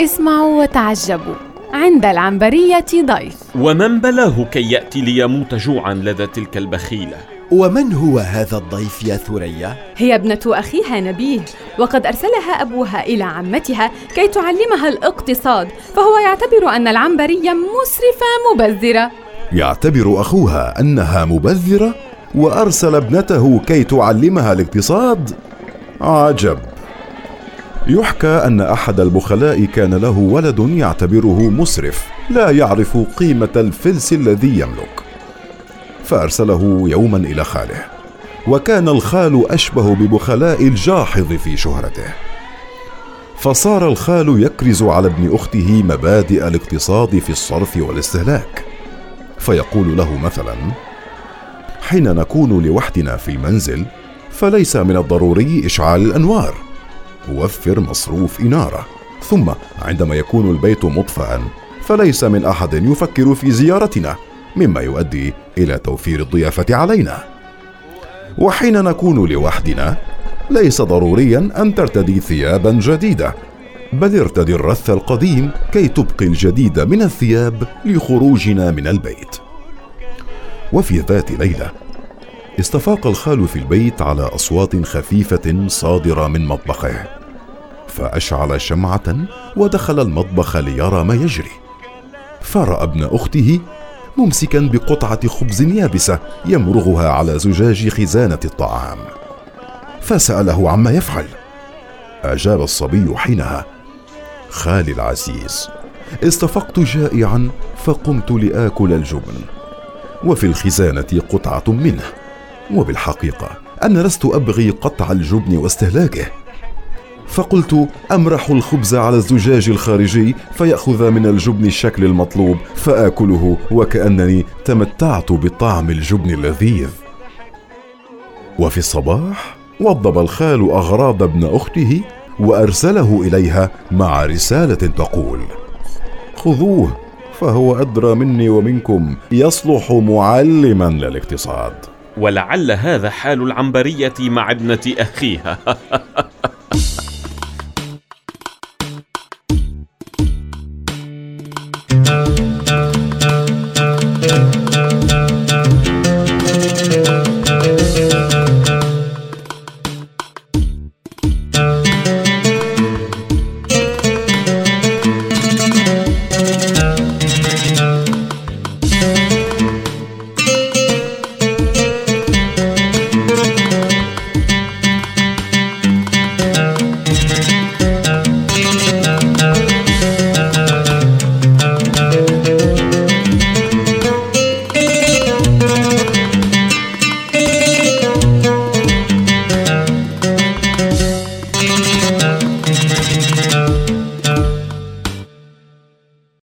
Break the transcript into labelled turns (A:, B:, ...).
A: اسمعوا وتعجبوا عند العنبرية ضيف
B: ومن بلاه كي يأتي ليموت جوعا لدى تلك البخيلة
C: ومن هو هذا الضيف يا ثريا؟
A: هي ابنة أخيها نبيه وقد أرسلها أبوها إلى عمتها كي تعلمها الاقتصاد فهو يعتبر أن العنبرية مسرفة مبذرة
D: يعتبر أخوها أنها مبذرة وأرسل ابنته كي تعلمها الاقتصاد؟ عجب يحكى أن أحد البخلاء كان له ولد يعتبره مسرف لا يعرف قيمة الفلس الذي يملك. فأرسله يوما إلى خاله. وكان الخال أشبه ببخلاء الجاحظ في شهرته. فصار الخال يكرز على ابن أخته مبادئ الاقتصاد في الصرف والاستهلاك. فيقول له مثلا حين نكون لوحدنا في المنزل فليس من الضروري إشعال الأنوار. وفر مصروف إنارة. ثم عندما يكون البيت مطفأ فليس من أحد يفكر في زيارتنا مما يؤدي إلى توفير الضيافة علينا. وحين نكون لوحدنا ليس ضروريا أن ترتدي ثيابا جديدة بل ارتدي الرث القديم كي تبقي الجديد من الثياب لخروجنا من البيت. وفي ذات ليلة استفاق الخال في البيت على أصوات خفيفة صادرة من مطبخه. فأشعل شمعة ودخل المطبخ ليرى ما يجري. فراى ابن أخته ممسكا بقطعة خبز يابسة يمرغها على زجاج خزانة الطعام. فسأله عما يفعل. أجاب الصبي حينها خالي العزيز استفقت جائعا فقمت لآكل الجبن. وفي الخزانة قطعة منه. وبالحقيقة أنا لست أبغي قطع الجبن واستهلاكه. فقلت امرح الخبز على الزجاج الخارجي؟ فيأخذ من الجبن الشكل المطلوب فآكله وكأنني تمتعت بطعم الجبن اللذيذ. وفي الصباح وضب الخال أغراض ابن أخته وأرسله إليها مع رسالة تقول خذوه فهو أدرى مني ومنكم يصلح معلما للاقتصاد.
B: ولعل هذا حال العنبرية مع ابنة أخيها.